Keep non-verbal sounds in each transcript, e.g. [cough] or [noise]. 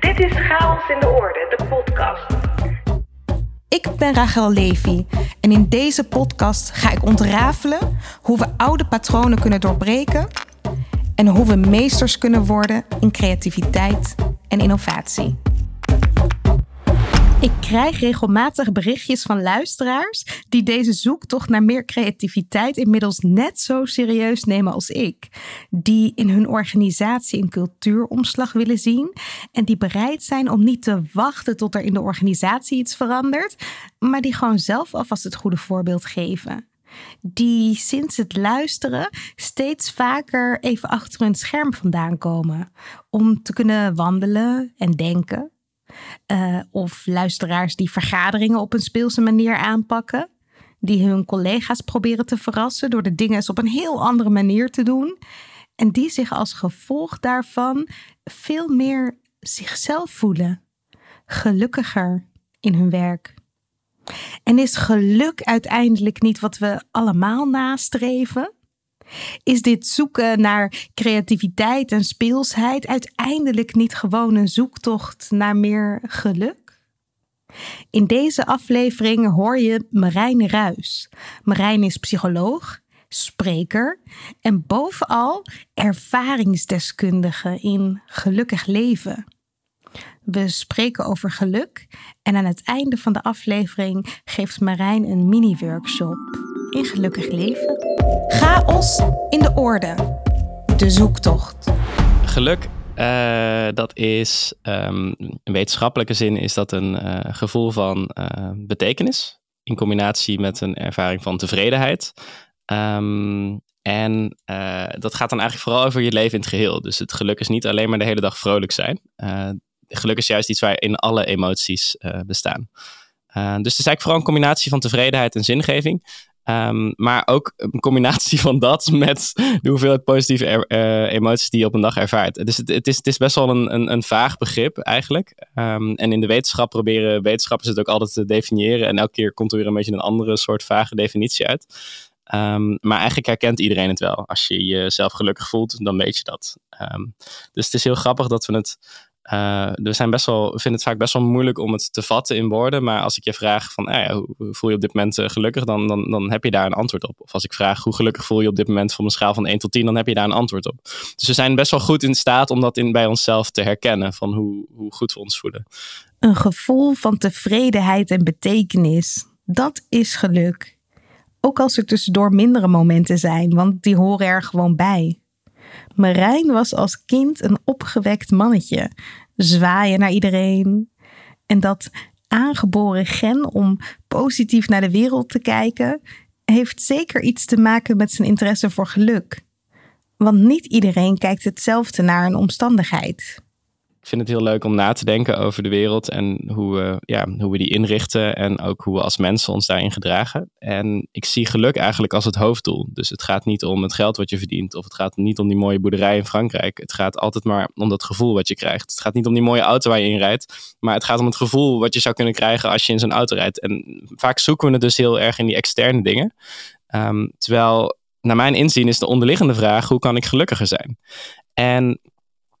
Dit is Chaos in de Orde, de podcast. Ik ben Rachel Levy en in deze podcast ga ik ontrafelen hoe we oude patronen kunnen doorbreken en hoe we meesters kunnen worden in creativiteit en innovatie. Ik krijg regelmatig berichtjes van luisteraars die deze zoektocht naar meer creativiteit inmiddels net zo serieus nemen als ik. Die in hun organisatie een cultuuromslag willen zien en die bereid zijn om niet te wachten tot er in de organisatie iets verandert, maar die gewoon zelf alvast het goede voorbeeld geven die sinds het luisteren steeds vaker even achter hun scherm vandaan komen om te kunnen wandelen en denken uh, of luisteraars die vergaderingen op een speelse manier aanpakken. Die hun collega's proberen te verrassen door de dingen eens op een heel andere manier te doen. En die zich als gevolg daarvan veel meer zichzelf voelen. Gelukkiger in hun werk. En is geluk uiteindelijk niet wat we allemaal nastreven? Is dit zoeken naar creativiteit en speelsheid uiteindelijk niet gewoon een zoektocht naar meer geluk? In deze aflevering hoor je Marijn Ruis. Marijn is psycholoog, spreker en bovenal ervaringsdeskundige in gelukkig leven. We spreken over geluk en aan het einde van de aflevering geeft Marijn een mini-workshop in gelukkig leven. Chaos in de orde. De zoektocht. Geluk, uh, dat is um, in wetenschappelijke zin is dat een uh, gevoel van uh, betekenis in combinatie met een ervaring van tevredenheid. Um, en dat gaat dan eigenlijk vooral over je leven in het geheel. Dus het geluk is niet alleen maar de hele dag vrolijk zijn. Geluk is juist iets waar in alle emoties bestaan. dus het is eigenlijk vooral een combinatie van tevredenheid en zingeving. Um, maar ook een combinatie [laughs] van dat met de hoeveelheid positieve uh, emoties die je op een dag ervaart. Dus het, het, is, het is best wel een, een, een vaag begrip eigenlijk. Um, en in de wetenschap proberen wetenschappers het ook altijd te definiëren. En elke keer komt er weer een beetje een andere soort vage definitie uit. Um, maar eigenlijk herkent iedereen het wel. Als je jezelf gelukkig voelt, dan weet je dat. dus het is heel grappig dat we het uh, we zijn best wel, vinden het vaak best wel moeilijk om het te vatten in woorden. Maar als ik je vraag van, ah hoe voel je op dit moment uh, gelukkig? Dan, dan, dan heb je daar een antwoord op. Of als ik vraag, hoe gelukkig voel je op dit moment van een schaal van 1 tot 10? Dan heb je daar een antwoord op. Dus we zijn best wel goed in staat om dat in, bij onszelf te herkennen. Van hoe, hoe goed we ons voelen. Een gevoel van tevredenheid en betekenis. Dat is geluk. Ook als er tussendoor mindere momenten zijn, want die horen er gewoon bij. Marijn was als kind een opgewekt mannetje. Zwaaien naar iedereen. En dat aangeboren gen om positief naar de wereld te kijken, heeft zeker iets te maken met zijn interesse voor geluk. Want niet iedereen kijkt hetzelfde naar een omstandigheid ik vind het heel leuk om na te denken over de wereld en hoe we, ja, hoe we die inrichten en ook hoe we als mensen ons daarin gedragen. En ik zie geluk eigenlijk als het hoofddoel. Dus het gaat niet om het geld wat je verdient of het gaat niet om die mooie boerderij in Frankrijk. Het gaat altijd maar om dat gevoel wat je krijgt. Het gaat niet om die mooie auto waar je in rijdt, maar het gaat om het gevoel wat je zou kunnen krijgen als je in zo'n auto rijdt. En vaak zoeken we het dus heel erg in die externe dingen. Um, terwijl, naar mijn inzien, is de onderliggende vraag: hoe kan ik gelukkiger zijn? En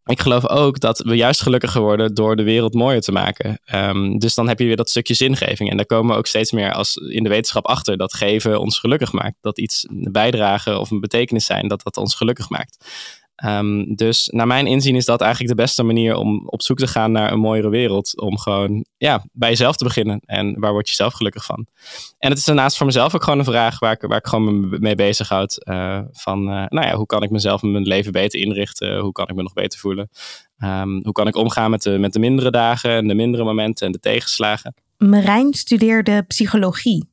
ik geloof ook dat we juist gelukkiger worden door de wereld mooier te maken. Um, dus dan heb je weer dat stukje zingeving. En daar komen we ook steeds meer als in de wetenschap achter dat geven ons gelukkig maakt. Dat iets bijdragen of een betekenis zijn, dat dat ons gelukkig maakt. Um, dus naar mijn inzien is dat eigenlijk de beste manier om op zoek te gaan naar een mooiere wereld. Om gewoon ja, bij jezelf te beginnen. En waar word je zelf gelukkig van? En het is daarnaast voor mezelf ook gewoon een vraag waar ik, waar ik gewoon mee bezighoud. Uh, van, uh, nou ja, hoe kan ik mezelf mijn leven beter inrichten? Hoe kan ik me nog beter voelen? Um, hoe kan ik omgaan met de, met de mindere dagen en de mindere momenten en de tegenslagen? Marijn studeerde psychologie.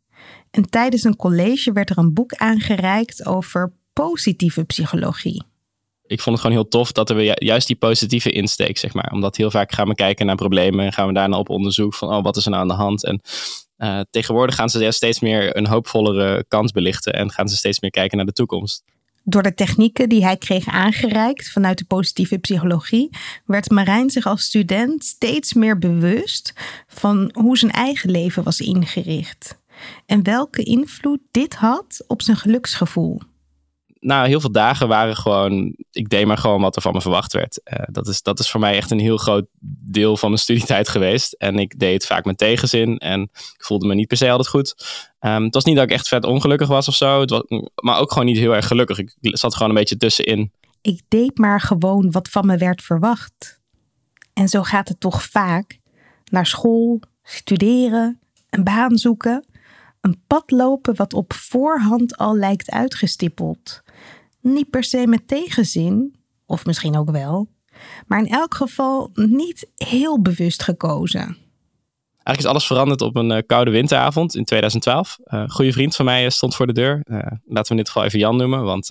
En tijdens een college werd er een boek aangereikt over positieve psychologie ik vond het gewoon heel tof dat we juist die positieve insteek, zeg maar. Omdat heel vaak gaan we kijken naar problemen en gaan we daarna op onderzoek van, oh, wat is er nou aan de hand? En uh, tegenwoordig gaan ze steeds meer een hoopvollere kans belichten en gaan ze steeds meer kijken naar de toekomst. Door de technieken die hij kreeg aangereikt vanuit de positieve psychologie, werd Marijn zich als student steeds meer bewust van hoe zijn eigen leven was ingericht. En welke invloed dit had op zijn geluksgevoel nou, heel veel dagen waren gewoon ik deed maar gewoon wat er van me verwacht werd. dat, is, dat is voor mij echt een heel groot deel van mijn studietijd geweest. En ik deed het vaak met tegenzin en ik voelde me niet per se altijd goed. Um, het was niet dat ik echt vet ongelukkig was of zo, was, maar ook gewoon niet heel erg gelukkig. Ik zat gewoon een beetje tussenin. Ik deed maar gewoon wat van me werd verwacht. En zo gaat het toch vaak. Naar school, studeren, een baan zoeken, een pad lopen wat op voorhand al lijkt uitgestippeld. Niet per se met tegenzin, of misschien ook wel, maar in elk geval niet heel bewust gekozen. Eigenlijk is alles veranderd op een uh, koude winteravond in 2012. Uh, een goede vriend van mij eh, stond voor de deur. Uh, laten we in dit geval even Jan noemen, want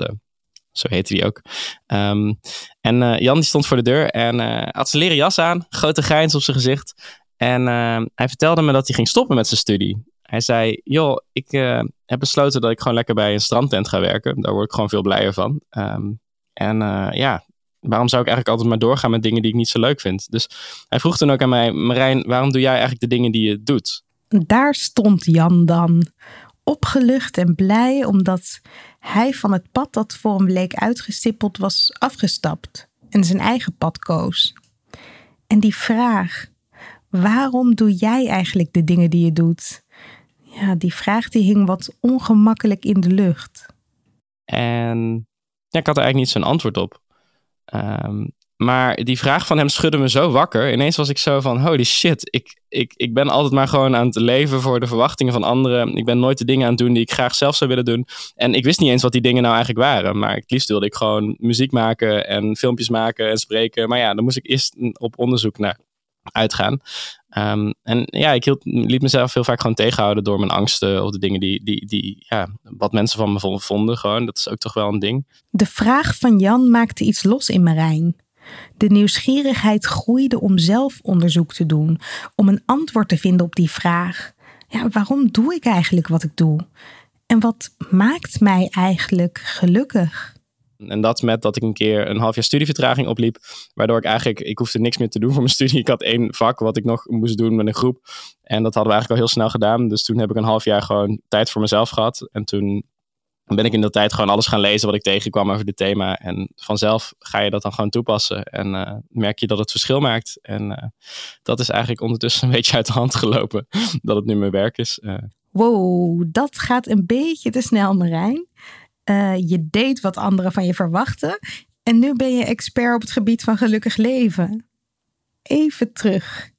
zo heette hij ook. Um, en Jan die stond voor de deur en had zijn leren jas aan, grote grijns op zijn gezicht. En hij vertelde me dat hij ging stoppen met zijn studie. Hij zei, joh, ik heb besloten dat ik gewoon lekker bij een strandtent ga werken. Daar word ik gewoon veel blijer van. Um, en ja, waarom zou ik eigenlijk altijd maar doorgaan met dingen die ik niet zo leuk vind? Dus hij vroeg toen ook aan mij, Marijn, waarom doe jij eigenlijk de dingen die je doet? Daar stond Jan dan, opgelucht en blij omdat hij van het pad dat voor hem leek uitgestippeld was afgestapt en zijn eigen pad koos. En die vraag, waarom doe jij eigenlijk de dingen die je doet? Ja, die vraag die hing wat ongemakkelijk in de lucht. En ik had er eigenlijk niet zo'n antwoord op. Um, maar die vraag van hem schudde me zo wakker. Ineens was ik zo van, holy shit, ik, ik, ik ben altijd maar gewoon aan het leven voor de verwachtingen van anderen. Ik ben nooit de dingen aan het doen die ik graag zelf zou willen doen. En ik wist niet eens wat die dingen nou eigenlijk waren. Maar het liefst wilde ik gewoon muziek maken en filmpjes maken en spreken. Maar ja, dan moest ik eerst op onderzoek naar uitgaan. Um, en ja, ik hield, liet mezelf heel vaak gewoon tegenhouden door mijn angsten of de dingen die, die, die ja, wat mensen van me vonden. Gewoon, dat is ook toch wel een ding. De vraag van Jan maakte iets los in Marijn. De nieuwsgierigheid groeide om zelf onderzoek te doen, om een antwoord te vinden op die vraag. Ja, waarom doe ik eigenlijk wat ik doe? En wat maakt mij eigenlijk gelukkig? En dat met dat ik een keer een half jaar studievertraging opliep. Waardoor ik eigenlijk, ik hoefde niks meer te doen [laughs] voor mijn studie. Ik had één vak wat ik nog moest doen met een groep. En dat hadden we eigenlijk al heel snel gedaan. Dus toen heb ik een half jaar gewoon tijd voor mezelf gehad. En toen ben ik in dat tijd gewoon alles gaan lezen wat ik tegenkwam over dit thema. En vanzelf ga je dat dan gewoon toepassen. En uh, merk je dat het verschil maakt. En uh, dat is eigenlijk ondertussen [laughs] een beetje uit de hand gelopen. [laughs] dat het nu mijn werk is. Uh. Wow, dat gaat een beetje te snel, Marijn. Je deed wat anderen van je verwachten. En nu ben je expert op het gebied van gelukkig leven. Even terug.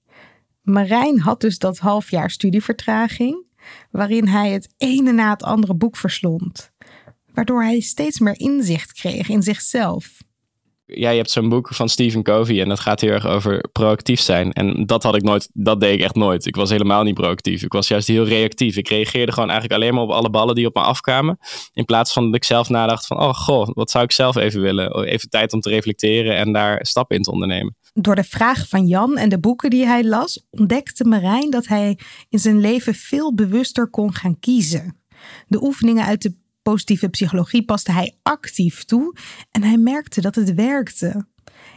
Marijn had dus dat half jaar studievertraging waarin hij het ene na het andere boek verslond, waardoor hij steeds meer inzicht kreeg in zichzelf. Ja, je hebt zo'n boek van Stephen Covey en dat gaat heel erg over proactief zijn. En dat had ik nooit, dat deed ik echt nooit. Ik was helemaal niet proactief. Ik was juist heel reactief. Ik reageerde gewoon eigenlijk alleen maar op alle ballen die op me afkwamen. In plaats van dat ik zelf nadacht van, oh goh, wat zou ik zelf even willen? Oh, even tijd om te reflecteren en daar stappen in te ondernemen. Door de vragen van Jan en de boeken die hij las, ontdekte Marijn dat hij in zijn leven veel bewuster kon gaan kiezen. De oefeningen uit de positieve psychologie paste hij actief toe en hij merkte dat het werkte.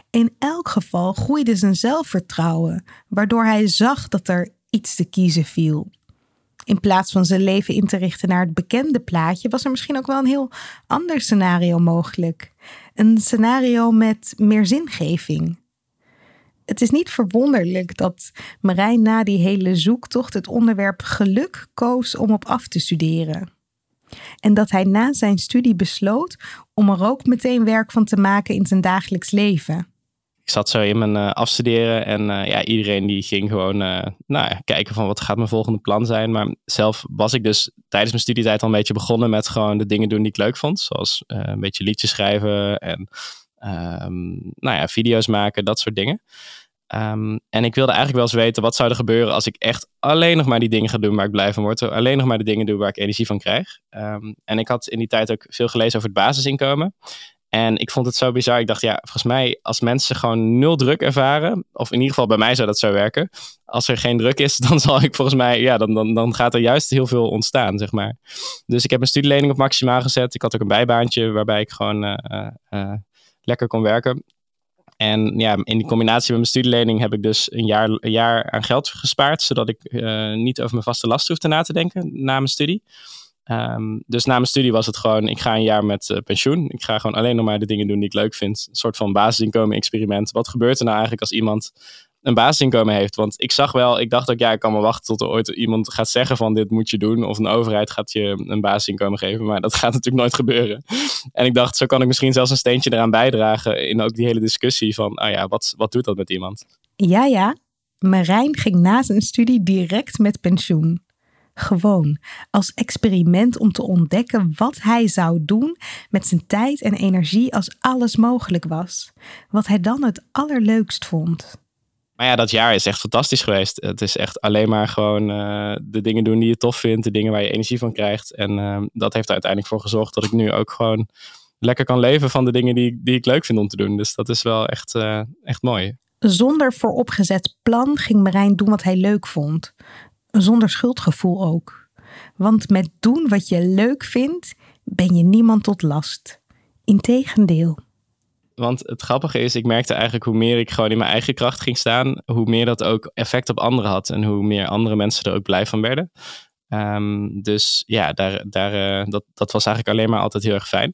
In elk geval groeide zijn zelfvertrouwen, waardoor hij zag dat er iets te kiezen viel. In plaats van zijn leven in te richten naar het bekende plaatje, was er misschien ook wel een heel ander scenario mogelijk. Een scenario met meer zingeving het is niet verwonderlijk dat Marijn na die hele zoektocht het onderwerp geluk koos om op af te studeren. En dat hij na zijn studie besloot om er ook meteen werk van te maken in zijn dagelijks leven. Ik zat zo in mijn uh, afstuderen en uh, ja, iedereen die ging gewoon uh, nou, kijken van wat gaat mijn volgende plan zijn. Maar zelf was ik dus tijdens mijn studietijd al een beetje begonnen met gewoon de dingen doen die ik leuk vond. Zoals een beetje liedjes schrijven en um, nou ja, video's maken, dat soort dingen. Um, en ik wilde eigenlijk wel eens weten wat zou er gebeuren als ik echt alleen nog maar die dingen ga doen waar ik blij van word. Alleen nog maar de dingen doe waar ik energie van krijg. Um, en ik had in die tijd ook veel gelezen over het basisinkomen. En ik vond het zo bizar. Ik dacht, ja, volgens mij als mensen gewoon nul druk ervaren, of in ieder geval bij mij zou dat zo werken. Als er geen druk is, [laughs] dan zal ik volgens mij, ja, dan, dan, dan gaat er juist heel veel ontstaan, zeg maar. Dus ik heb mijn studielening op maximaal gezet. Ik had ook een bijbaantje waarbij ik gewoon uh, uh, lekker kon werken. En ja, in die combinatie met mijn studielening heb ik dus een jaar, een jaar aan geld gespaard, zodat ik uh, niet over mijn vaste last hoefde na te denken na mijn studie. Ehm, dus na mijn studie was het gewoon, ik ga een jaar met uh, pensioen. Ik ga gewoon alleen nog maar de dingen doen die ik leuk vind. Een soort van basisinkomen experiment. Wat gebeurt er nou eigenlijk als iemand een basisinkomen heeft? Want ik zag wel, ik dacht ook, ja, ik kan me wachten tot er ooit iemand gaat zeggen van dit moet je doen. Of een overheid gaat je een basisinkomen geven. Maar dat [laughs] gaat natuurlijk nooit gebeuren. En ik dacht, zo kan ik misschien zelfs een steentje eraan bijdragen in ook die hele discussie van, ah ja, wat, wat doet dat met iemand? Ja, ja. Marijn ging na zijn studie direct met pensioen. Gewoon als experiment om te ontdekken wat hij zou doen met zijn tijd en energie als alles mogelijk was. Wat hij dan het allerleukst vond. Maar ja, dat jaar is echt fantastisch geweest. Het is echt alleen maar gewoon uh, de dingen doen die je tof vindt, de dingen waar je energie van krijgt. En uh, dat heeft er uiteindelijk voor gezorgd dat ik nu ook gewoon lekker kan leven van de dingen die, die ik leuk vind om te doen. Dus dat is wel echt, uh, echt mooi. Zonder vooropgezet plan ging Marijn doen wat hij leuk vond zonder schuldgevoel ook. Want met doen wat je leuk vindt, ben je niemand tot last. Integendeel. Want het grappige is, ik merkte eigenlijk hoe meer ik gewoon in mijn eigen kracht ging staan, hoe meer dat ook effect op anderen had en hoe meer andere mensen er ook blij van werden. Um, dus ja, daar, daar, uh, dat, dat was eigenlijk alleen maar altijd heel erg fijn.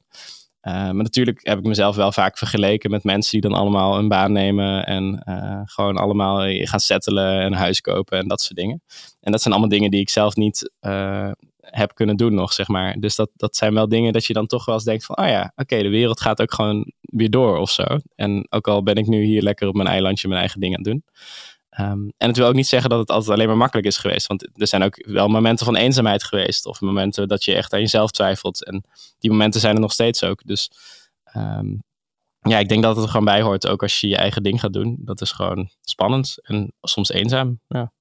Uh, maar natuurlijk heb ik mezelf wel vaak vergeleken met mensen die dan allemaal een baan nemen en uh, gewoon allemaal gaan settelen en huis kopen en dat soort dingen. En dat zijn allemaal dingen die ik zelf niet uh, heb kunnen doen nog, zeg maar. Dus dat, dat zijn wel dingen dat je dan toch wel eens denkt van, oh ja, oké, de wereld gaat ook gewoon weer door of zo. En ook al ben ik nu hier lekker op mijn eilandje mijn eigen dingen aan het doen. Um, en het wil ook niet zeggen dat het altijd alleen maar makkelijk is geweest. Want er zijn ook wel momenten van eenzaamheid geweest. Of momenten dat je echt aan jezelf twijfelt. En die momenten zijn er nog steeds ook. Dus um, ja, ik denk dat het er gewoon bij hoort. Ook als je je eigen ding gaat doen. Dat is gewoon spannend en soms eenzaam. Ja.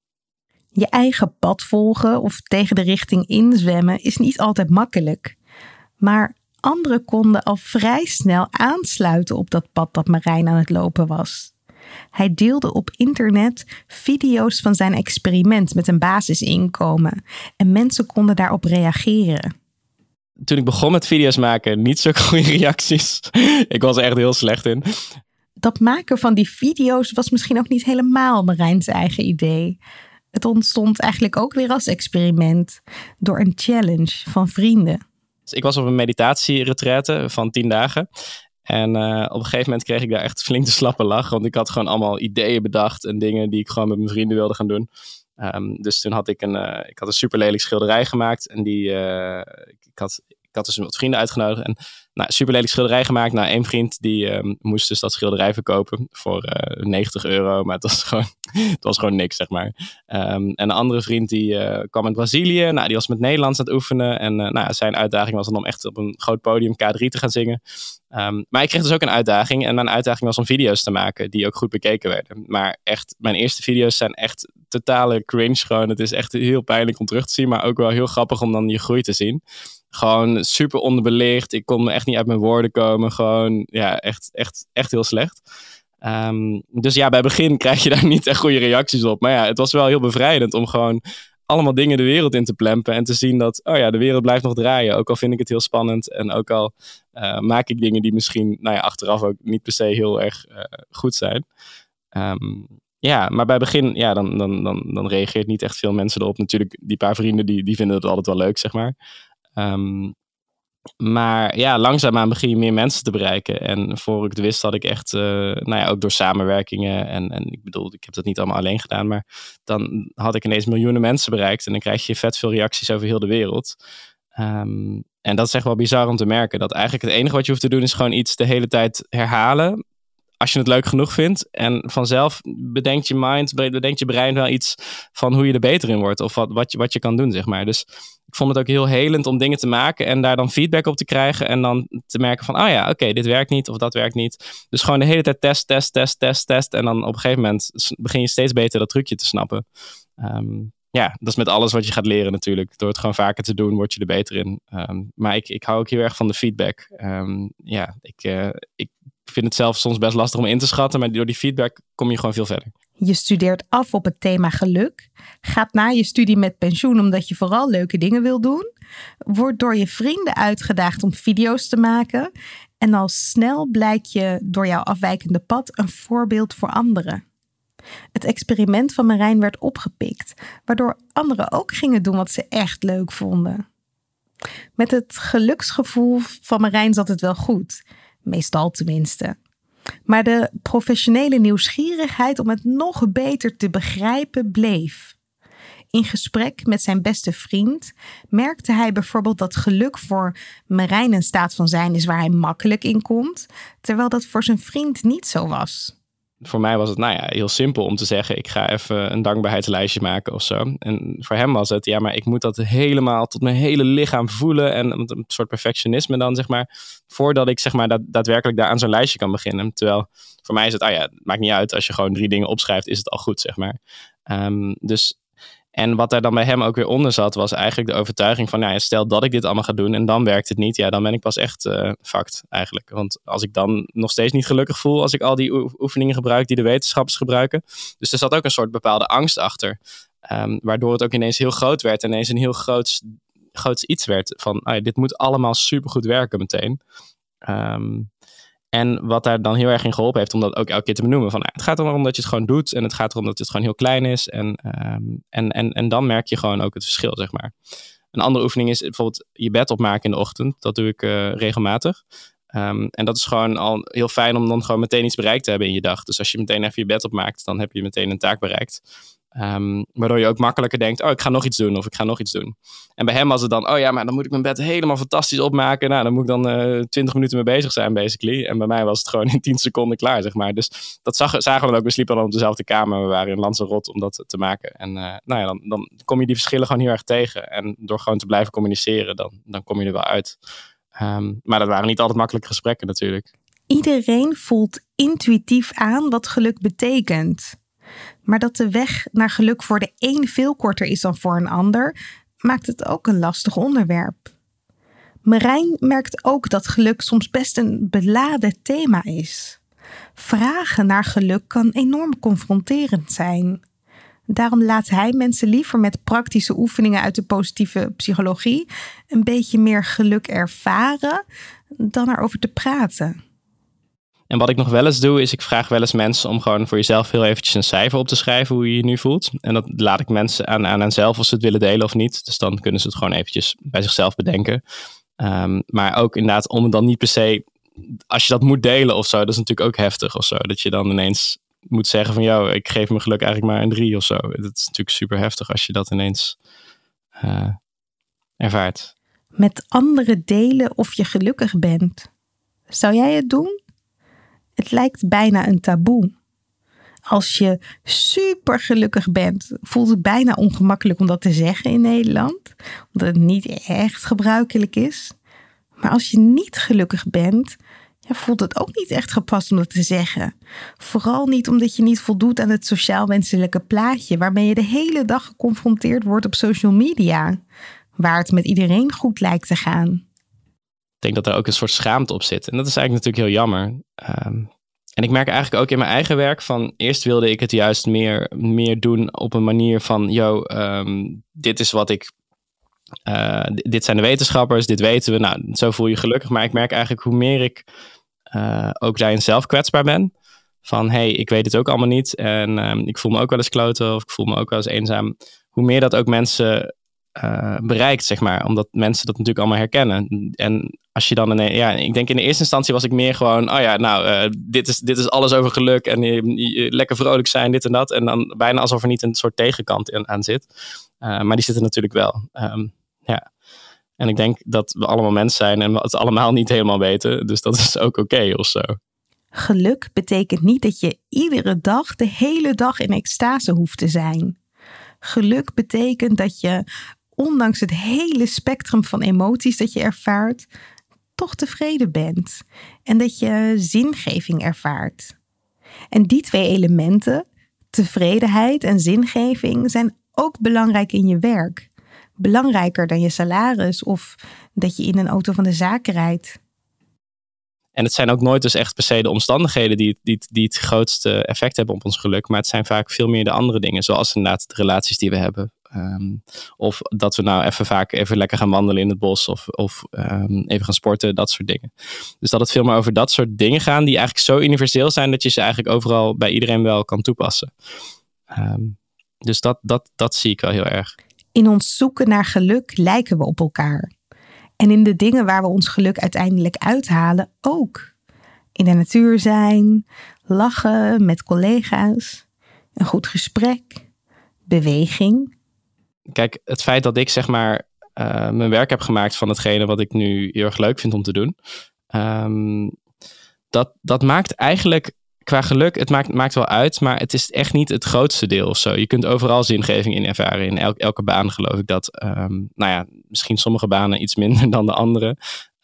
Je eigen pad volgen of tegen de richting inzwemmen is niet altijd makkelijk. Maar anderen konden al vrij snel aansluiten op dat pad dat Marijn aan het lopen was. Hij deelde op internet video's van zijn experiment met een basisinkomen en mensen konden daarop reageren. Toen ik begon met video's maken, niet zo goede [laughs] reacties. ik was er echt heel slecht in. Dat maken van die video's was misschien ook niet helemaal Marijn's eigen idee. Het ontstond eigenlijk ook weer als experiment door een challenge van vrienden. Ik was op een meditatieretraite van tien dagen. En uh, op een gegeven moment kreeg ik daar echt flink de slappe lach. Want ik had gewoon allemaal ideeën bedacht en dingen die ik gewoon met mijn vrienden wilde gaan doen. Um, dus toen had ik een, uh, ik had een super lelijk schilderij gemaakt. En die, uh, ik, had, ik had dus wat vrienden uitgenodigd. En nou, super lelijk schilderij gemaakt. Nou, één vriend die um, moest dus dat schilderij verkopen voor uh, 90 euro. Maar het was [laughs] gewoon, het was gewoon niks, zeg maar. Um, en een andere vriend die uh, kwam uit Brazilië. Nou, die was met Nederlands aan het oefenen. En uh, nou, zijn uitdaging was dan om echt op een groot podium K3 te gaan zingen. Um, maar ik kreeg dus ook een uitdaging. En mijn uitdaging was om video's te maken die ook goed bekeken werden. Maar echt, mijn eerste video's zijn echt totale cringe gewoon. Het is echt heel pijnlijk om terug te zien. Maar ook wel heel grappig om dan je groei te zien. Gewoon super onderbelicht. Ik kon echt niet uit mijn woorden komen. Gewoon, ja, echt, echt, echt heel slecht. Um, dus ja, bij begin [laughs] krijg je daar niet echt goede reacties op. Maar ja, het was wel heel bevrijdend om gewoon allemaal dingen de wereld in te plempen. En te zien dat, oh ja, de wereld blijft nog draaien. Ook al vind ik het heel spannend. En ook al uh, maak ik dingen die misschien, nou ja, achteraf ook niet per se heel erg uh, goed zijn. Um, ja, maar bij begin, ja, dan, dan, dan, dan reageert niet echt veel mensen erop. Natuurlijk, die paar vrienden, die, die vinden het altijd wel leuk, zeg maar. Um, maar ja, langzaamaan begin je meer mensen te bereiken. En voor ik het wist had ik echt, uh, nou ja, ook door samenwerkingen. En, en ik bedoel, ik heb dat niet allemaal alleen gedaan. Maar dan had ik ineens miljoenen mensen bereikt. En dan krijg je vet veel reacties over heel de wereld. Um, en dat is echt wel bizar om te merken. Dat eigenlijk het enige wat je hoeft te doen is gewoon iets de hele tijd herhalen als je het leuk genoeg vindt. En vanzelf bedenkt je mind, bedenkt je brein wel iets van hoe je er beter in wordt. Of wat, wat, je, wat je kan doen, zeg maar. Dus ik vond het ook heel helend om dingen te maken en daar dan feedback op te krijgen. En dan te merken van, ah oh ja, oké, dit werkt niet of dat werkt niet. Dus gewoon de hele tijd test, test, test, test, test. En dan op een gegeven moment begin je steeds beter dat trucje te snappen. Um, ja, dat is met alles wat je gaat leren natuurlijk. Door het gewoon vaker te doen, word je er beter in. Um, maar ik, ik hou ook heel erg van de feedback. Um, ja, ik, uh, ik vind het zelf soms best lastig om in te schatten. Maar door die feedback kom je gewoon veel verder. Je studeert af op het thema geluk. Gaat na je studie met pensioen omdat je vooral leuke dingen wil doen. Wordt door je vrienden uitgedaagd om video's te maken. En al snel blijkt je door jouw afwijkende pad een voorbeeld voor anderen. Het experiment van Marijn werd opgepikt, waardoor anderen ook gingen doen wat ze echt leuk vonden. Met het geluksgevoel van Marijn zat het wel goed. Meestal tenminste. Maar de professionele nieuwsgierigheid om het nog beter te begrijpen bleef. In gesprek met zijn beste vriend merkte hij bijvoorbeeld dat geluk voor Marijn een staat van zijn is waar hij makkelijk in komt, terwijl dat voor zijn vriend niet zo was voor mij was het nou ja, heel simpel om te zeggen: ik ga even een dankbaarheidslijstje maken of zo. En voor hem was het: ja, maar ik moet dat helemaal tot mijn hele lichaam voelen. En een soort perfectionisme dan, zeg maar. Voordat ik zeg maar dat, daadwerkelijk daar aan zo'n lijstje kan beginnen. Terwijl voor mij is het: ah ja, maakt niet uit. Als je gewoon drie dingen opschrijft, is het al goed, zeg maar. Um, dus en wat daar dan bij hem ook weer onder zat, was eigenlijk de overtuiging van, nou ja, stel dat ik dit allemaal ga doen en dan werkt het niet, ja, dan ben ik pas echt uh, eigenlijk. Want als ik dan nog steeds niet gelukkig voel als ik al die oefeningen gebruik die de wetenschappers gebruiken. Dus er zat ook een soort bepaalde angst achter, um, waardoor het ook ineens heel groot werd, ineens een heel groot, groots iets werd van, ah, dit moet allemaal supergoed werken meteen. Um, en wat daar dan heel erg in geholpen heeft om dat ook elke keer te benoemen. Van, nou, het gaat erom dat je het gewoon doet. En het gaat erom dat het gewoon heel klein is. En, ehm, en, en, en dan merk je gewoon ook het verschil, zeg maar. Een andere oefening is bijvoorbeeld je bed opmaken in de ochtend. Dat doe ik uh, regelmatig. Um, en dat is gewoon al heel fijn om dan gewoon meteen iets bereikt te hebben in je dag. Dus als je meteen even je bed opmaakt, dan heb je meteen een taak bereikt. Um, waardoor je ook makkelijker denkt, oh, ik ga nog iets doen of ik ga nog iets doen. En bij hem was het dan, oh ja, maar dan moet ik mijn bed helemaal fantastisch opmaken. Nou, dan moet ik dan uh, eh, 20 minuten mee bezig zijn, basically. En bij mij was het gewoon [laughs] in 10 seconden klaar, zeg maar. Dus dat zag, zagen we ook. We sliepen dan op dezelfde kamer. We waren in Lanzarote om dat te maken. En uh, nou ja, dan, dan kom je die verschillen gewoon heel erg tegen. En door gewoon te blijven communiceren, dan, dan kom je er wel uit. Um, maar dat waren niet altijd makkelijke gesprekken natuurlijk. Iedereen voelt intuïtief aan wat geluk betekent. Maar dat de weg naar geluk voor de een veel korter is dan voor een ander, maakt het ook een lastig onderwerp. Marijn merkt ook dat geluk soms best een beladen thema is. Vragen naar geluk kan enorm confronterend zijn. Daarom laat hij mensen liever met praktische oefeningen uit de positieve psychologie een beetje meer geluk ervaren dan erover te praten. En wat ik nog wel eens doe, is ik vraag wel eens mensen om gewoon voor jezelf heel eventjes een cijfer op te schrijven hoe je je nu voelt. En dat laat ik mensen aan, aan zelf of ze het willen delen of niet. Dus dan kunnen ze het gewoon eventjes bij zichzelf bedenken. Um, maar ook inderdaad om het dan niet per se, als je dat moet delen of zo, dat is natuurlijk ook heftig of zo. Dat je dan ineens moet zeggen van, jou, ik geef mijn geluk eigenlijk maar een drie of zo. Dat is natuurlijk super heftig als je dat ineens uh, ervaart. Met anderen delen of je gelukkig bent. Zou jij het doen? Het lijkt bijna een taboe. Als je super gelukkig bent, voelt het bijna ongemakkelijk om dat te zeggen in Nederland, omdat het niet echt gebruikelijk is. Maar als je niet gelukkig bent, ja, voelt het ook niet echt gepast om dat te zeggen. Vooral niet omdat je niet voldoet aan het sociaal-wenselijke plaatje waarmee je de hele dag geconfronteerd wordt op social media, waar het met iedereen goed lijkt te gaan denk dat er ook een soort schaamte op zit. En dat is eigenlijk natuurlijk heel jammer. Um, en ik merk eigenlijk ook in mijn eigen werk van eerst wilde ik het juist meer, meer doen op een manier van, yo, um, dit is wat ik, uh, dit zijn de wetenschappers, dit weten we, nou, zo voel je gelukkig. Maar ik merk eigenlijk hoe meer ik uh, ook daarin zelf kwetsbaar ben, van hey, ik weet het ook allemaal niet en um, ik voel me ook wel eens kloten of ik voel me ook wel eens eenzaam. Hoe meer dat ook mensen uh, bereikt, zeg maar. Omdat mensen dat natuurlijk allemaal herkennen. En als je dan een, ja, ik denk in de eerste instantie was ik meer gewoon, oh ja, nou, uh, dit, is, dit is alles over geluk en lekker vrolijk zijn, dit en dat. En dan bijna alsof er niet een soort tegenkant in, aan zit. Uh, maar die zitten natuurlijk wel. Um, ja. En ik denk dat we allemaal mensen zijn en we het allemaal niet helemaal weten. Dus dat is ook oké of zo. Geluk betekent niet dat je iedere dag, de hele dag in extase hoeft te zijn. Geluk betekent dat je ondanks het hele spectrum van emoties dat je ervaart, toch tevreden bent en dat je zingeving ervaart. En die twee elementen, tevredenheid en zingeving, zijn ook belangrijk in je werk. Belangrijker dan je salaris of dat je in een auto van de zaak rijdt. En het zijn ook nooit dus echt per se de omstandigheden die, die, die het grootste effect hebben op ons geluk. Maar het zijn vaak veel meer de andere dingen. Zoals inderdaad de relaties die we hebben. Um, of dat we nou even vaak even lekker gaan wandelen in het bos. Of, of um, even gaan sporten, dat soort dingen. Dus dat het veel meer over dat soort dingen gaan. Die eigenlijk zo universeel zijn dat je ze eigenlijk overal bij iedereen wel kan toepassen. Um, dus dat, dat, dat zie ik wel heel erg. In ons zoeken naar geluk lijken we op elkaar. En in de dingen waar we ons geluk uiteindelijk uithalen ook. In de natuur zijn, lachen met collega's, een goed gesprek, beweging. Kijk, het feit dat ik zeg maar uh, mijn werk heb gemaakt van hetgene wat ik nu heel erg leuk vind om te doen. Um, dat, dat maakt eigenlijk qua geluk, het maakt, maakt wel uit, maar het is echt niet het grootste deel of zo. Je kunt overal zingeving in ervaren. In elk, elke baan geloof ik dat. Um, nou ja, misschien sommige banen iets minder [laughs] dan de andere.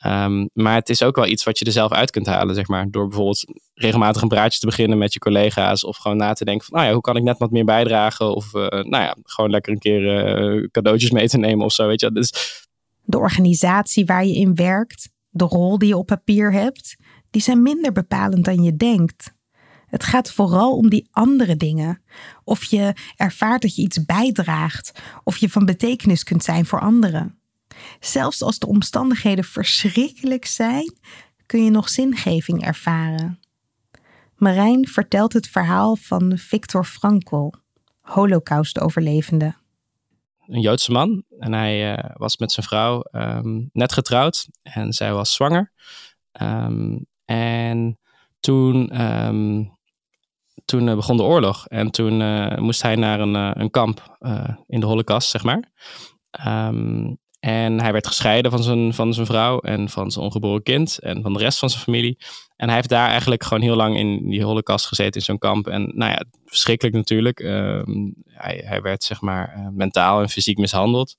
Um, maar het is ook wel iets wat je er zelf uit kunt halen, zeg maar. Door bijvoorbeeld regelmatig een praatje te beginnen met je collega's. Of gewoon na te denken van, nou ja, hoe kan ik net wat meer bijdragen? Of uh, nou ja, gewoon lekker een keer uh, cadeautjes mee te nemen of zo, weet je. Dus... De organisatie waar je in werkt, de rol die je op papier hebt, die zijn minder bepalend dan je denkt. Het gaat vooral om die andere dingen. Of je ervaart dat je iets bijdraagt, of je van betekenis kunt zijn voor anderen. Zelfs als de omstandigheden verschrikkelijk zijn, kun je nog zingeving ervaren. Marijn vertelt het verhaal van Viktor Frankl, Holocaust-overlevende. Een Joodse man en hij uh, was met zijn vrouw um, net getrouwd en zij was zwanger. Um, en toen, um, toen uh, begon de oorlog en toen uh, moest hij naar een, een kamp in de Holocaust, zeg maar. En hij werd gescheiden van zijn, van zijn vrouw en van zijn ongeboren kind en van de rest van zijn familie. En hij heeft daar eigenlijk gewoon heel lang in die holocaust gezeten in zo'n kamp. En nou ja, verschrikkelijk natuurlijk. Um, hij, hij werd zeg maar mentaal en fysiek mishandeld.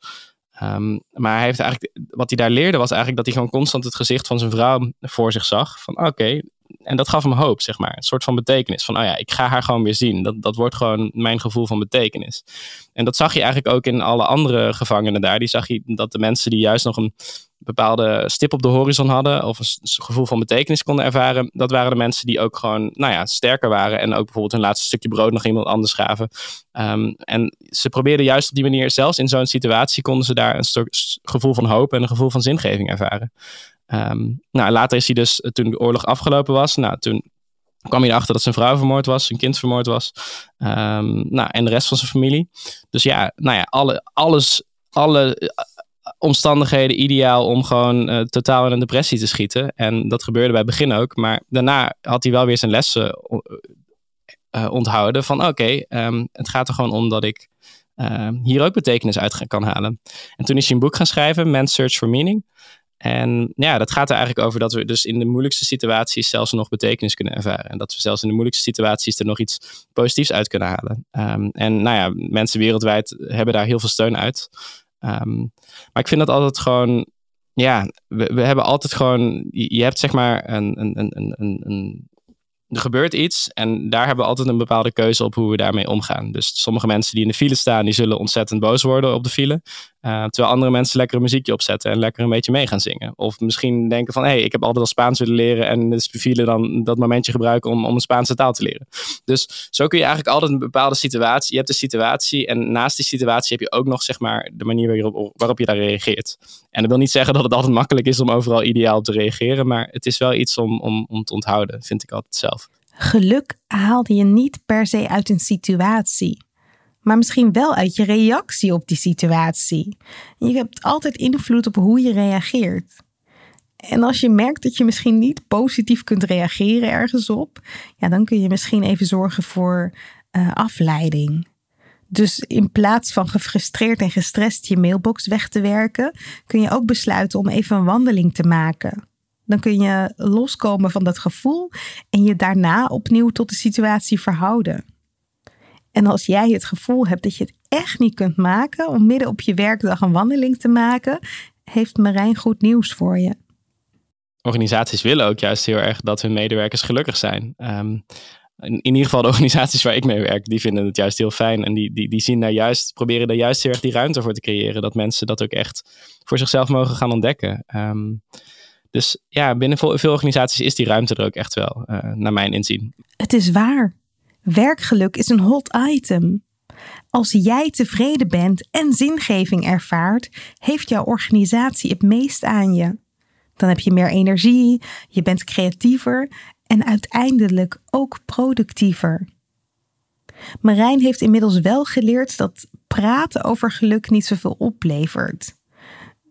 Um, maar hij heeft eigenlijk, wat hij daar leerde was eigenlijk dat hij gewoon constant het gezicht van zijn vrouw voor zich zag. Van oké. En dat gaf hem hoop, zeg maar. Een soort van betekenis. Van oh ja, ik ga haar gewoon weer zien. Dat, dat wordt gewoon mijn gevoel van betekenis. En dat zag je eigenlijk ook in alle andere gevangenen daar. Die zag je dat de mensen die juist nog een bepaalde stip op de horizon hadden of een gevoel van betekenis konden ervaren, dat waren de mensen die ook gewoon, nou ja, sterker waren en ook bijvoorbeeld hun laatste stukje brood nog iemand anders gaven. Um, en ze probeerden juist op die manier, zelfs in zo'n situatie, konden ze daar een gevoel van hoop en een gevoel van zingeving ervaren. Um, nou, later is hij dus, toen de oorlog afgelopen was, nou, toen kwam hij erachter dat zijn vrouw vermoord was, zijn kind vermoord was. Um, nou, en de rest van zijn familie. Dus ja, nou ja, alle, alles, alle omstandigheden ideaal om gewoon uh, totaal in een depressie te schieten. En dat gebeurde bij het begin ook. Maar daarna had hij wel weer zijn lessen uh, onthouden. Van oké, um, het gaat er gewoon om dat ik hier ook betekenis uit kan halen. En toen is hij een boek gaan schrijven, Man's Search for Meaning. En ja, dat gaat er eigenlijk over dat we dus in de moeilijkste situaties zelfs nog betekenis kunnen ervaren. En dat we zelfs in de moeilijkste situaties er nog iets positiefs uit kunnen halen. Um, en nou ja, mensen wereldwijd hebben daar heel veel steun uit. Um, maar ik vind dat altijd gewoon, ja, we, hebben altijd gewoon, je, je hebt zeg maar een, een, een, een, een er gebeurt iets en daar hebben we altijd een bepaalde keuze op hoe we daarmee omgaan. Dus sommige mensen die in de file staan, die zullen ontzettend boos worden op de file. Uh, terwijl andere mensen lekker een muziekje opzetten en lekker een beetje mee gaan zingen. Of misschien denken van, hé, hey, ik heb altijd al Spaans willen leren en de file dan dat momentje gebruiken om, om een Spaanse taal te leren. Dus zo kun je eigenlijk altijd een bepaalde situatie, je hebt de situatie en naast die situatie heb je ook nog, zeg maar, de manier waarop, waarop je daar reageert. En dat wil niet zeggen dat het altijd makkelijk is om overal ideaal te reageren, maar het is wel iets om, om, om te onthouden, vind ik altijd zelf. Geluk haalde je niet per se uit een situatie, maar misschien wel uit je reactie op die situatie. Je hebt altijd invloed op hoe je reageert. En als je merkt dat je misschien niet positief kunt reageren ergens op, ja, dan kun je misschien even zorgen voor uh, afleiding. Dus in plaats van gefrustreerd en gestrest je mailbox weg te werken, kun je ook besluiten om even een wandeling te maken. Dan kun je loskomen van dat gevoel en je daarna opnieuw tot de situatie verhouden. En als jij het gevoel hebt dat je het echt niet kunt maken om midden op je werkdag een wandeling te maken, heeft Marijn goed nieuws voor je. Organisaties willen ook juist heel erg dat hun medewerkers gelukkig zijn. Um, in, in, ieder geval de [laughs] organisaties waar ik mee werk, die vinden het juist heel fijn. En die, die, die zien daar juist, proberen daar juist heel erg die ruimte voor te creëren. Dat mensen dat ook echt voor zichzelf mogen gaan ontdekken. Um, dus ja, binnen veel organisaties is die ruimte er ook echt wel, uh, naar mijn inzien. Het is waar. Werkgeluk is een hot item. Als jij tevreden bent en zingeving ervaart, heeft jouw organisatie het meest aan je. Dan heb je meer energie, je bent creatiever en uiteindelijk ook productiever. Marijn heeft inmiddels wel geleerd dat praten over geluk niet zoveel oplevert.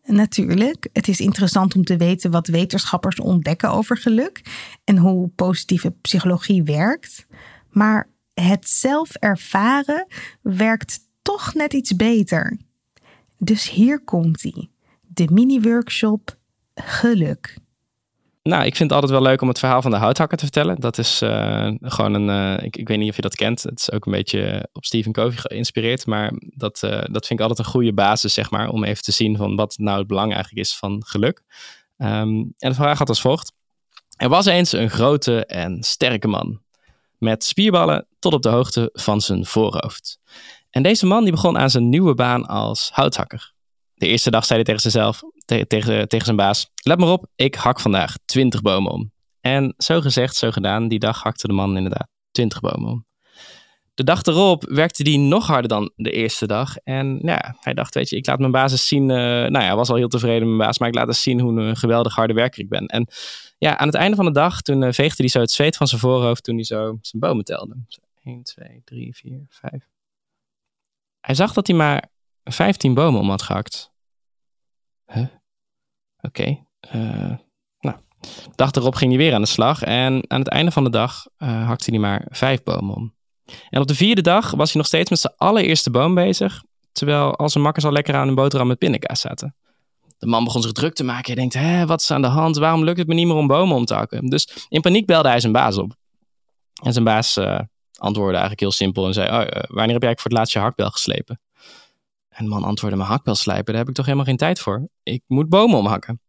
natuurlijk. Het is interessant om te weten wat wetenschappers ontdekken over geluk en hoe positieve psychologie werkt. Maar het zelf ervaren werkt toch net iets beter. Dus hier komt hij. De mini-workshop Geluk. Nou, ik vind het altijd wel leuk om het verhaal van de houthakker te vertellen. Dat is uh, gewoon een, uh, ik, ik, weet niet of je dat kent. Het is ook een beetje op Stephen Covey geïnspireerd. Maar dat, uh, dat vind ik altijd een goede basis, zeg maar. Om even te zien van wat nou het belang eigenlijk is van geluk. Um, en de vraag gaat als volgt. Er was eens een grote en sterke man. Met spierballen tot op de hoogte van zijn voorhoofd. En deze man die begon aan zijn nieuwe baan als houthakker. De eerste dag zei hij tegen zichzelf, te, tegen, tegen zijn baas: Let maar op, ik hak vandaag 20 bomen om. En zo gezegd, zo gedaan, die dag hakte de man inderdaad 20 bomen om. De dag erop werkte hij nog harder dan de eerste dag. En ja, hij dacht, weet je, ik laat mijn baas eens zien. Uh, nou ja, hij was al heel tevreden met mijn baas, maar ik laat eens zien hoe een geweldig harde werker ik ben. En ja, aan het einde van de dag, toen uh, veegde hij zo het zweet van zijn voorhoofd toen hij zo zijn bomen telde. 1, 2, 3, 4, 5. Hij zag dat hij maar 15 bomen om had gehakt. Huh? Oké. Okay. Uh, nou, de dag erop ging hij weer aan de slag. En aan het einde van de dag uh, hakte hij maar vijf bomen om. En op de vierde dag was hij nog steeds met zijn allereerste boom bezig. Terwijl al zijn makkers al lekker aan een boterham met pindakaas zaten. De man begon zich druk te maken. Hij denkt, Hé, wat is aan de hand? Waarom lukt het me niet meer om bomen om te hakken? Dus in paniek belde hij zijn baas op. En zijn baas uh, antwoordde eigenlijk heel simpel en zei, oh, wanneer heb jij eigenlijk voor het laatst je hakbel geslepen? En de man antwoordde, mijn hakbel slijpen, daar heb ik toch helemaal geen tijd voor. Ik moet bomen omhakken.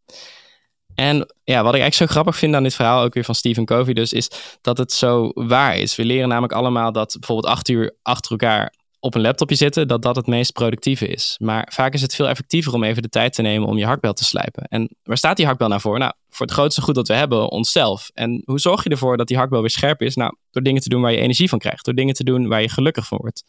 En ja, wat ik eigenlijk zo grappig vind aan dit verhaal, ook weer van Stephen Covey dus, is dat het zo waar is. We leren namelijk allemaal dat bijvoorbeeld acht uur achter elkaar op een laptopje zitten, dat dat het meest productieve is. Maar vaak is het veel effectiever om even de tijd te nemen om je hakbel te slijpen. En waar staat die hakbel nou voor? Nou, voor het grootste goed dat we hebben, onszelf. En hoe zorg je ervoor dat die hakbel weer scherp is? Nou, door dingen te doen waar je energie van krijgt. Door dingen te doen waar je gelukkig van wordt.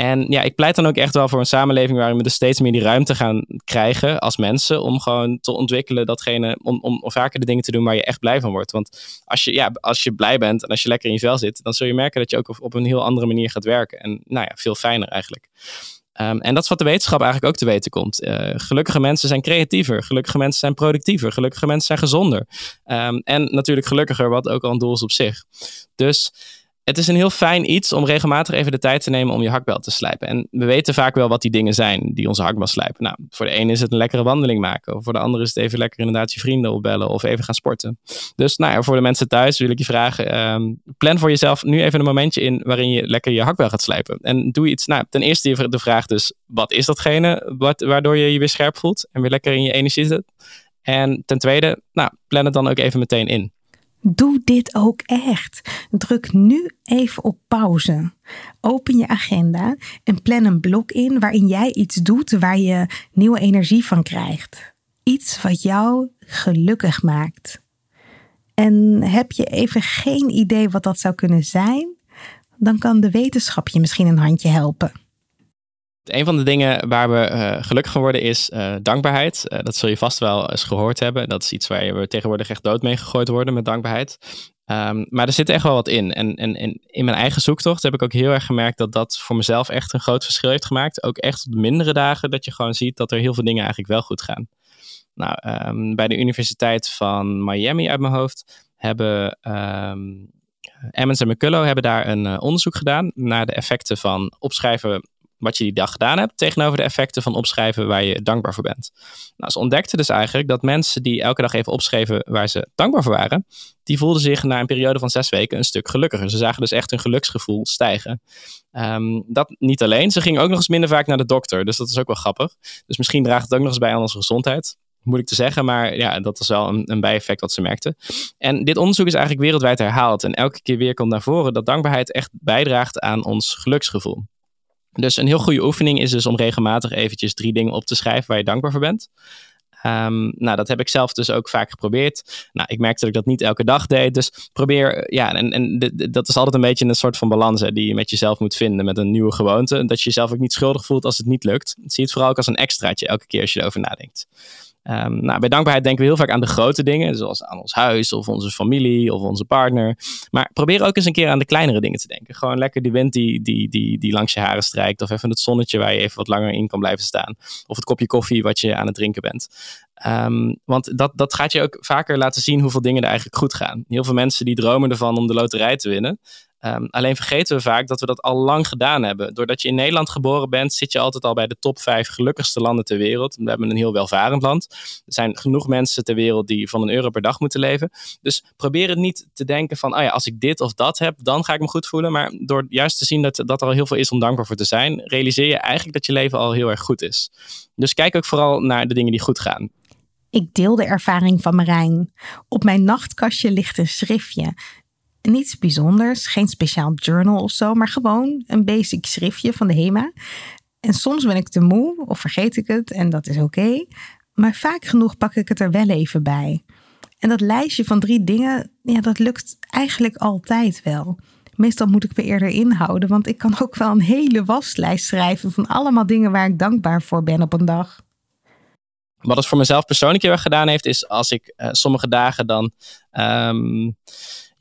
En ja, ik pleit dan ook echt wel voor een samenleving waarin we dus steeds meer die ruimte gaan krijgen als mensen om gewoon te ontwikkelen datgene, om, om, vaker de dingen te doen waar je echt blij van wordt. Want als je, ja, als je blij bent en als je lekker in je vel zit, dan zul je merken dat je ook op, op een heel andere manier gaat werken. En nou ja, veel fijner eigenlijk. Um, en dat is wat de wetenschap eigenlijk ook te weten komt. Uh, gelukkige mensen zijn creatiever, gelukkige mensen zijn productiever, gelukkige mensen zijn gezonder. Um, en natuurlijk gelukkiger, wat ook al een doel is op zich. Dus het is een heel fijn iets om regelmatig even de tijd te nemen om je hakbel te slijpen. En we weten vaak wel wat die dingen zijn die onze hakbel slijpen. Nou, voor de ene is het een lekkere wandeling maken. Voor de andere is het even lekker inderdaad je vrienden opbellen of even gaan sporten. Dus nou ja, voor de mensen thuis wil ik je vragen, um, plan voor jezelf nu even een momentje in waarin je lekker je hakbel gaat slijpen. En doe iets, nou ten eerste de vraag dus, wat is datgene wat, waardoor je je weer scherp voelt en weer lekker in je energie zit? En ten tweede, nou, plan het dan ook even meteen in. Doe dit ook echt. Druk nu even op pauze. Open je agenda en plan een blok in waarin jij iets doet waar je nieuwe energie van krijgt. Iets wat jou gelukkig maakt. En heb je even geen idee wat dat zou kunnen zijn? Dan kan de wetenschap je misschien een handje helpen. Een van de dingen waar we uh, gelukkig van worden is uh, dankbaarheid. Uh, dat zul je vast wel eens gehoord hebben. Dat is iets waar we tegenwoordig echt dood mee gegooid worden met dankbaarheid. Um, maar er zit echt wel wat in. En, en, in mijn eigen zoektocht heb ik ook heel erg gemerkt dat dat voor mezelf echt een groot verschil heeft gemaakt. Ook echt op de mindere dagen dat je gewoon ziet dat er heel veel dingen eigenlijk wel goed gaan. Nou, um, bij de Universiteit van Miami uit mijn hoofd hebben um, Emmons en McCullough hebben daar een onderzoek gedaan naar de effecten van opschrijven wat je die dag gedaan hebt, tegenover de effecten van opschrijven waar je dankbaar voor bent. Nou, ze ontdekten dus eigenlijk dat mensen die elke dag even opschreven waar ze dankbaar voor waren, die voelden zich na een periode van zes weken een stuk gelukkiger. Ze zagen dus echt hun geluksgevoel stijgen. Um, dat niet alleen, ze gingen ook nog eens minder vaak naar de dokter, dus dat is ook wel grappig. Dus misschien draagt het ook nog eens bij aan onze gezondheid moeilijk te zeggen, maar ja, dat is wel een, een bijeffect wat ze merkten. En dit onderzoek is eigenlijk wereldwijd herhaald. En elke keer weer komt naar voren dat dankbaarheid echt bijdraagt aan ons geluksgevoel. Dus een heel goede oefening is dus om regelmatig eventjes drie dingen op te schrijven waar je dankbaar voor bent. Um, nou, dat heb ik zelf dus ook vaak geprobeerd. Nou, ik merkte dat ik dat niet elke dag deed. Dus probeer, ja, en, en dat is altijd een beetje een soort van balans hè, die je met jezelf moet vinden met een nieuwe gewoonte. Dat je jezelf ook niet schuldig voelt als het niet lukt. Zie het vooral ook als een extraatje elke keer als je erover nadenkt. Um, nou, bij dankbaarheid denken we heel vaak aan de grote dingen, zoals aan ons huis of onze familie of onze partner. Maar probeer ook eens een keer aan de kleinere dingen te denken. Gewoon lekker die wind die, die, die, die langs je haren strijkt, of even het zonnetje waar je even wat langer in kan blijven staan, of het kopje koffie wat je aan het drinken bent. Um, want dat, dat gaat je ook vaker laten zien hoeveel dingen er eigenlijk goed gaan. Heel veel mensen die dromen ervan om de loterij te winnen. Um, alleen vergeten we vaak dat we dat al lang gedaan hebben. Doordat je in Nederland geboren bent, zit je altijd al bij de top 5 gelukkigste landen ter wereld. We hebben een heel welvarend land. Er zijn genoeg mensen ter wereld die van een euro per dag moeten leven. Dus probeer het niet te denken van, oh ja, als ik dit of dat heb, dan ga ik me goed voelen. Maar door juist te zien dat, dat er al heel veel is om dankbaar voor te zijn, realiseer je eigenlijk dat je leven al heel erg goed is. Dus kijk ook vooral naar de dingen die goed gaan. Ik deel de ervaring van Marijn. Op mijn nachtkastje ligt een schriftje. Niets bijzonders, geen speciaal journal of zo, maar gewoon een basic schriftje van de HEMA. En soms ben ik te moe of vergeet ik het en dat is oké. maar vaak genoeg pak ik het er wel even bij. En dat lijstje van drie dingen, ja, dat lukt eigenlijk altijd wel. Meestal moet ik me eerder inhouden, want ik kan ook wel een hele waslijst schrijven van allemaal dingen waar ik dankbaar voor ben op een dag. Wat het voor mezelf persoonlijk heel erg gedaan heeft, is als ik uh, sommige dagen dan. Um,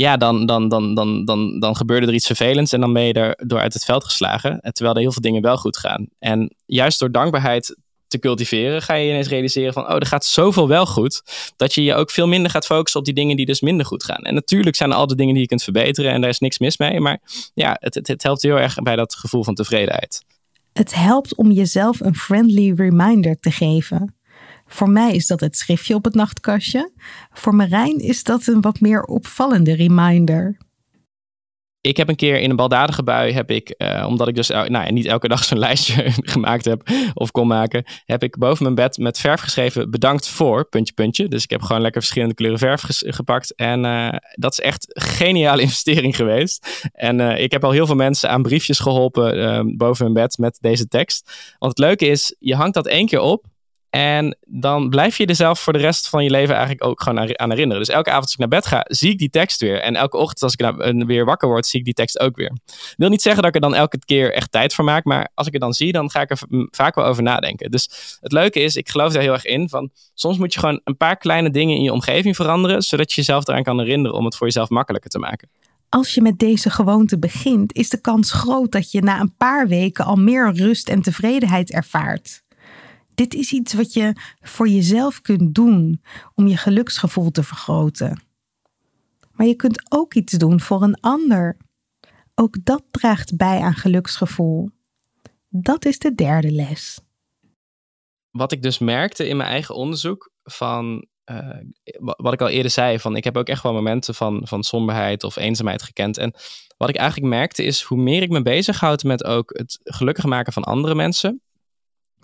ja, dan, dan, dan, dan, dan, dan gebeurde er iets vervelends en dan ben je er door uit het veld geslagen. Terwijl er heel veel dingen wel goed gaan. En juist door dankbaarheid te cultiveren, ga je ineens realiseren van, oh, er gaat zoveel wel goed, dat je je ook veel minder gaat focussen op die dingen die dus minder goed gaan. En natuurlijk zijn er altijd dingen die je kunt verbeteren en daar is niks mis mee, maar ja, het, het, het helpt heel erg bij dat gevoel van tevredenheid. Het helpt om jezelf een friendly reminder te geven. Voor mij is dat het schriftje op het nachtkastje. Voor Marijn is dat een wat meer opvallende reminder. Ik heb een keer in een baldadige bui, heb ik, uh, omdat ik dus nou, niet elke dag zo'n [laughs] lijstje [laughs] gemaakt heb of kon maken, heb ik boven mijn bed met verf geschreven bedankt voor, puntje, puntje. Dus ik heb gewoon lekker verschillende kleuren verf gepakt. En uh, dat is echt een geniale [laughs] investering geweest. En uh, ik heb al heel veel mensen aan briefjes geholpen boven mijn bed met deze tekst. Want het leuke is, je hangt dat één keer op en dan blijf je er zelf voor de rest van je leven eigenlijk ook gewoon aan herinneren. Dus elke avond als ik naar bed ga, zie ik die tekst weer. En elke ochtend als ik nou weer wakker word, zie ik die tekst ook weer. Wil niet zeggen dat ik er dan elke keer echt tijd voor maak. Maar als ik het dan zie, dan ga ik er vaak wel over nadenken. Dus het leuke is, ik geloof daar heel erg in. Van, soms moet je gewoon een paar kleine dingen in je omgeving veranderen. Zodat je jezelf eraan kan herinneren om het voor jezelf makkelijker te maken. Als je met deze gewoonte begint, is de kans groot dat je na een paar weken al meer rust en tevredenheid ervaart. Dit is iets wat je voor jezelf kunt doen om je geluksgevoel te vergroten. Maar je kunt ook iets doen voor een ander. Ook dat draagt bij aan geluksgevoel. Dat is de derde les. Wat ik dus merkte in mijn eigen onderzoek van uh, wat ik al eerder zei, van ik heb ook echt wel momenten van, van somberheid of eenzaamheid gekend. En wat ik eigenlijk merkte is, hoe meer ik me bezighoud met ook het gelukkig maken van andere mensen,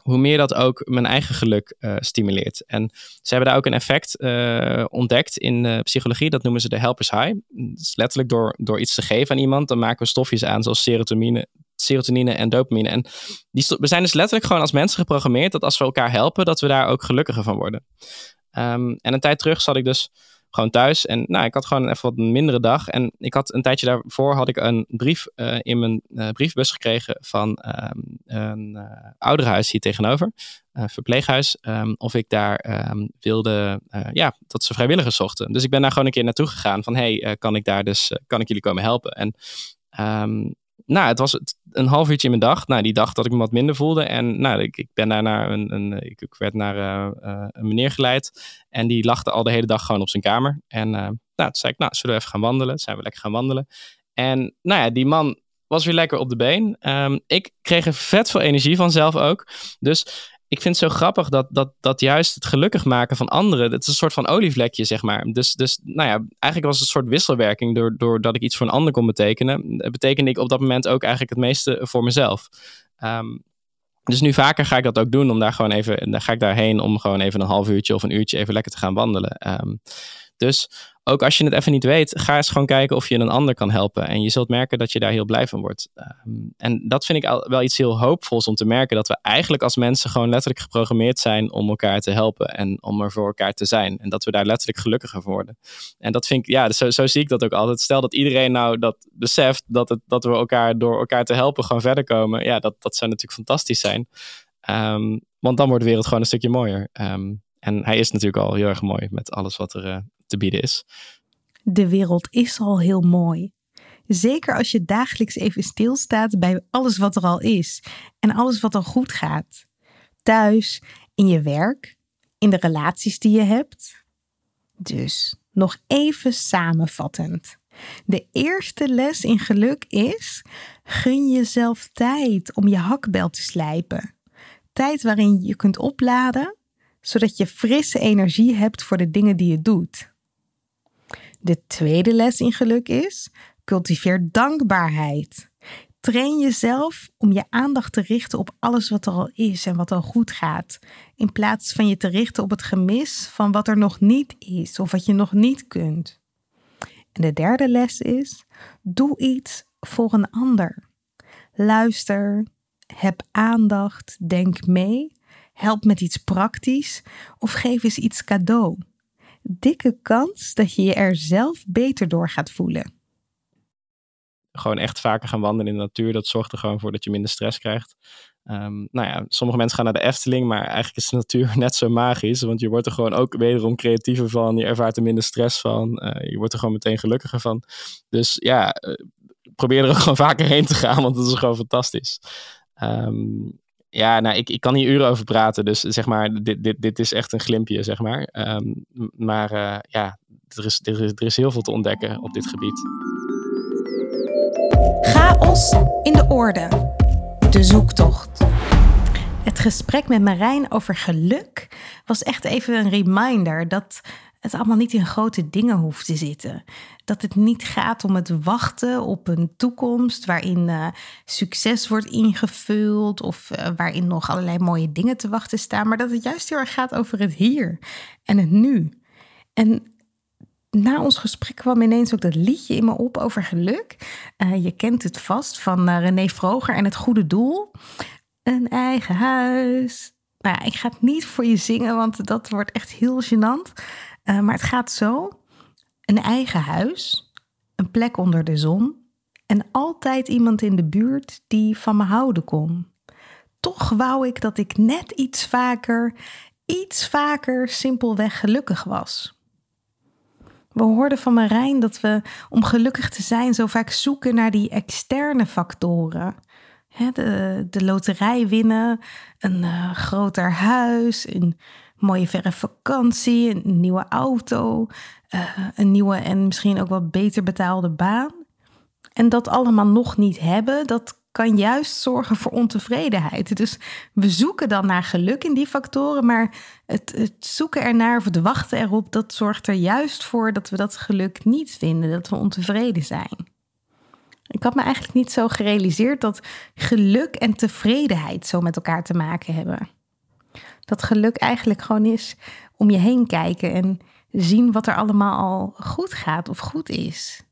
hoe meer dat ook mijn eigen geluk uh, stimuleert. En ze hebben daar ook een effect uh, ontdekt in de psychologie, dat noemen ze de helpers high. Dus letterlijk door, door iets te geven aan iemand, dan maken we stofjes aan zoals serotonine, serotonine en dopamine. En die we zijn dus letterlijk gewoon als mensen geprogrammeerd dat als we elkaar helpen, dat we daar ook gelukkiger van worden. Um, en een tijd terug zat ik dus gewoon thuis. En nou, ik had gewoon even wat mindere dag. En ik had een tijdje daarvoor had ik een brief uh, in mijn uh, briefbus gekregen van um, een uh, ouderhuis hier tegenover. Een verpleeghuis. Um, of ik daar um, wilde, ja, dat ze vrijwilligers zochten. Dus ik ben daar gewoon een keer naartoe gegaan van, hey, kan ik daar dus, kan ik jullie komen helpen? En nou, het was een half uurtje in mijn dag. Nou, die dag dat ik me wat minder voelde. En nou, ik, ik ben daar naar een, een ik, werd naar uh, uh, een meneer geleid. En die lachte al de hele dag gewoon op zijn kamer. En uh, nou, toen zei ik, nou, zullen we even gaan wandelen? Zijn we lekker gaan wandelen. En nou ja, die man was weer lekker op de been. Um, ik kreeg er vet veel energie van zelf ook. Dus ik vind het zo grappig dat, dat, dat juist het gelukkig maken van anderen, dat is een soort van olievlekje, zeg maar. Dus, dus nou ja, eigenlijk was het een soort wisselwerking door, doordat ik iets voor een ander kon betekenen. Betekende ik op dat moment ook eigenlijk het meeste voor mezelf. Um, dus nu vaker ga ik dat ook doen, om daar gewoon even, dan ga ik daarheen om gewoon even een half uurtje of een uurtje even lekker te gaan wandelen. Um, dus ook als je het even niet weet, ga eens gewoon kijken of je een ander kan helpen. En je zult merken dat je daar heel blij van wordt. Um, en dat vind ik al, wel iets heel hoopvols om te merken. Dat we eigenlijk als mensen gewoon letterlijk geprogrammeerd zijn om elkaar te helpen. En om er voor elkaar te zijn. En dat we daar letterlijk gelukkiger van worden. En dat vind ik, ja, zo, zo zie ik dat ook altijd. Stel dat iedereen nou dat beseft, dat, het, dat we elkaar door elkaar te helpen gewoon verder komen. Ja, dat, dat zou natuurlijk fantastisch zijn. Um, want dan wordt de wereld gewoon een stukje mooier. Um, En hij is natuurlijk al heel erg mooi met alles wat er te bieden is. De wereld is al heel mooi. Zeker als je dagelijks even stilstaat bij alles wat er al is en alles wat al goed gaat. Thuis, in je werk, in de relaties die je hebt. Dus nog even samenvattend. De eerste les in geluk is: gun jezelf tijd om je hakbel te slijpen. Tijd waarin je je kunt opladen, zodat je frisse energie hebt voor de dingen die je doet. De tweede les in geluk is: cultiveer dankbaarheid. Train jezelf om je aandacht te richten op alles wat er al is en wat al goed gaat, in plaats van je te richten op het gemis van wat er nog niet is of wat je nog niet kunt. En de derde les is: doe iets voor een ander. Luister, heb aandacht, denk mee, help met iets praktisch of geef eens iets cadeau. Dikke kans dat je je er zelf beter door gaat voelen gewoon echt vaker gaan wandelen in de natuur. Dat zorgt er gewoon voor dat je minder stress krijgt. Um, nou ja, sommige mensen gaan naar de Efteling, maar eigenlijk is de natuur [laughs] net zo magisch. Want je wordt er gewoon ook wederom creatiever van. Je ervaart er minder stress van. Uh, je wordt er gewoon meteen gelukkiger van. Dus ja, uh, probeer er ook gewoon vaker heen te gaan, want het is gewoon fantastisch. Um, ja, nou, ik, ik kan hier uren over praten. Dus zeg maar, dit, dit, dit is echt een glimpje, zeg maar. Um, maar uh, ja, er is, er, is, er is heel veel te ontdekken op dit gebied. Chaos in de orde. De zoektocht. Het gesprek met Marijn over geluk was echt even een reminder dat het allemaal niet in grote dingen hoeft te zitten. Dat het niet gaat om het wachten op een toekomst waarin uh, succes wordt ingevuld of uh, waarin nog allerlei mooie dingen te wachten staan, maar dat het juist heel erg gaat over het hier en het nu. En na ons gesprek kwam ineens ook dat liedje in me op over geluk. Uh, je kent het vast van René Vroger en het goede doel. Een eigen huis. Nou ik ga het niet voor je zingen, want dat wordt echt heel gênant. Uh, maar het gaat zo. Een eigen huis, een plek onder de zon en altijd iemand in de buurt die van me houden kon. Toch wou ik dat ik net iets vaker, iets vaker simpelweg gelukkig was. We hoorden van Marijn dat we om gelukkig te zijn zo vaak zoeken naar die externe factoren. de, de loterij winnen, een uh, groter huis, een mooie verre vakantie, een nieuwe auto, uh, een nieuwe en misschien ook wat beter betaalde baan. En dat allemaal nog niet hebben, dat kan juist zorgen voor ontevredenheid. Dus we zoeken dan naar geluk in die factoren, maar het, het, zoeken ernaar of het wachten erop, dat zorgt er juist voor dat we dat geluk niet vinden, dat we ontevreden zijn. Ik had me eigenlijk niet zo gerealiseerd dat geluk en tevredenheid zo met elkaar te maken hebben. Dat geluk eigenlijk gewoon is om je heen kijken en zien wat er allemaal al goed gaat of goed is.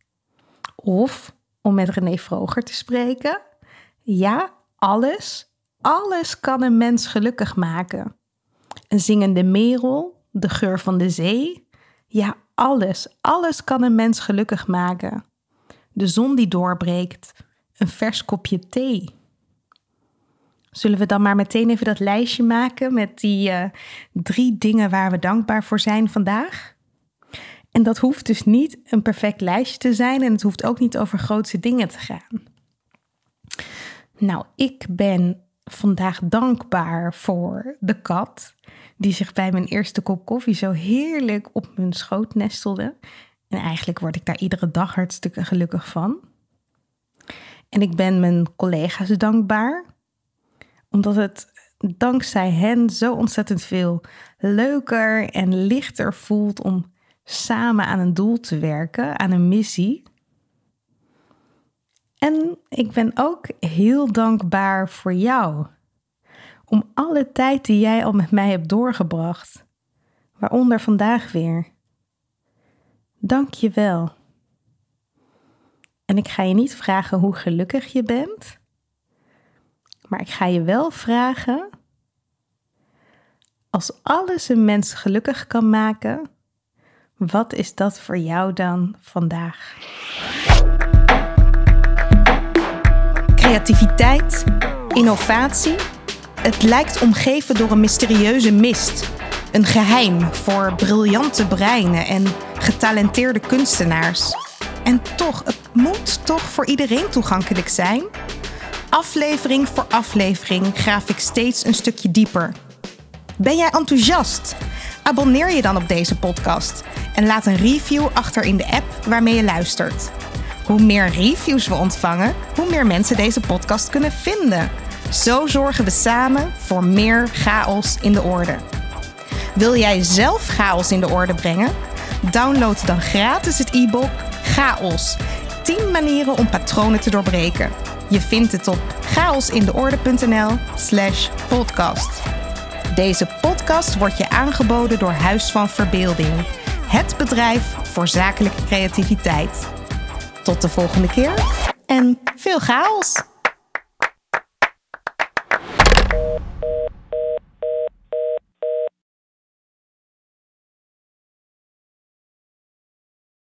Of, om met René Vroger te spreken, ja, alles, alles kan een mens gelukkig maken. Een zingende merel, de geur van de zee. Ja, alles, alles kan een mens gelukkig maken. De zon die doorbreekt, een vers kopje thee. Zullen we dan maar meteen even dat lijstje maken met die uh, drie dingen waar we dankbaar voor zijn vandaag? En dat hoeft dus niet een perfect lijstje te zijn en het hoeft ook niet over grootse dingen te gaan. Nou, ik ben vandaag dankbaar voor de kat, die zich bij mijn eerste kop koffie zo heerlijk op mijn schoot nestelde. En eigenlijk word ik daar iedere dag hartstikke gelukkig van. En ik ben mijn collega's dankbaar, omdat het dankzij hen zo ontzettend veel leuker en lichter voelt om samen aan een doel te werken, aan een missie. En ik ben ook heel dankbaar voor jou. Om alle tijd die jij al met mij hebt doorgebracht. Waaronder vandaag weer. Dank je wel. En ik ga je niet vragen hoe gelukkig je bent. Maar ik ga je wel vragen. Als alles een mens gelukkig kan maken, wat is dat voor jou dan vandaag? creativiteit, innovatie. Het lijkt omgeven door een mysterieuze mist. Een geheim voor briljante breinen en getalenteerde kunstenaars. En toch, het moet toch voor iedereen toegankelijk zijn? Aflevering voor aflevering graaf ik steeds een stukje dieper. Ben jij enthousiast? Abonneer je dan op deze podcast en laat een review achter in de app waarmee je luistert. Hoe meer reviews we ontvangen, hoe meer mensen deze podcast kunnen vinden. Zo zorgen we samen voor meer chaos in de orde. Wil jij zelf chaos in de orde brengen? Download dan gratis het e-book Chaos. 10 manieren om patronen te doorbreken. Je vindt het op chaosindeorde.nl/slash podcast. Deze podcast wordt je aangeboden door Huis van Verbeelding, het bedrijf voor zakelijke creativiteit. Tot de volgende keer en veel chaos!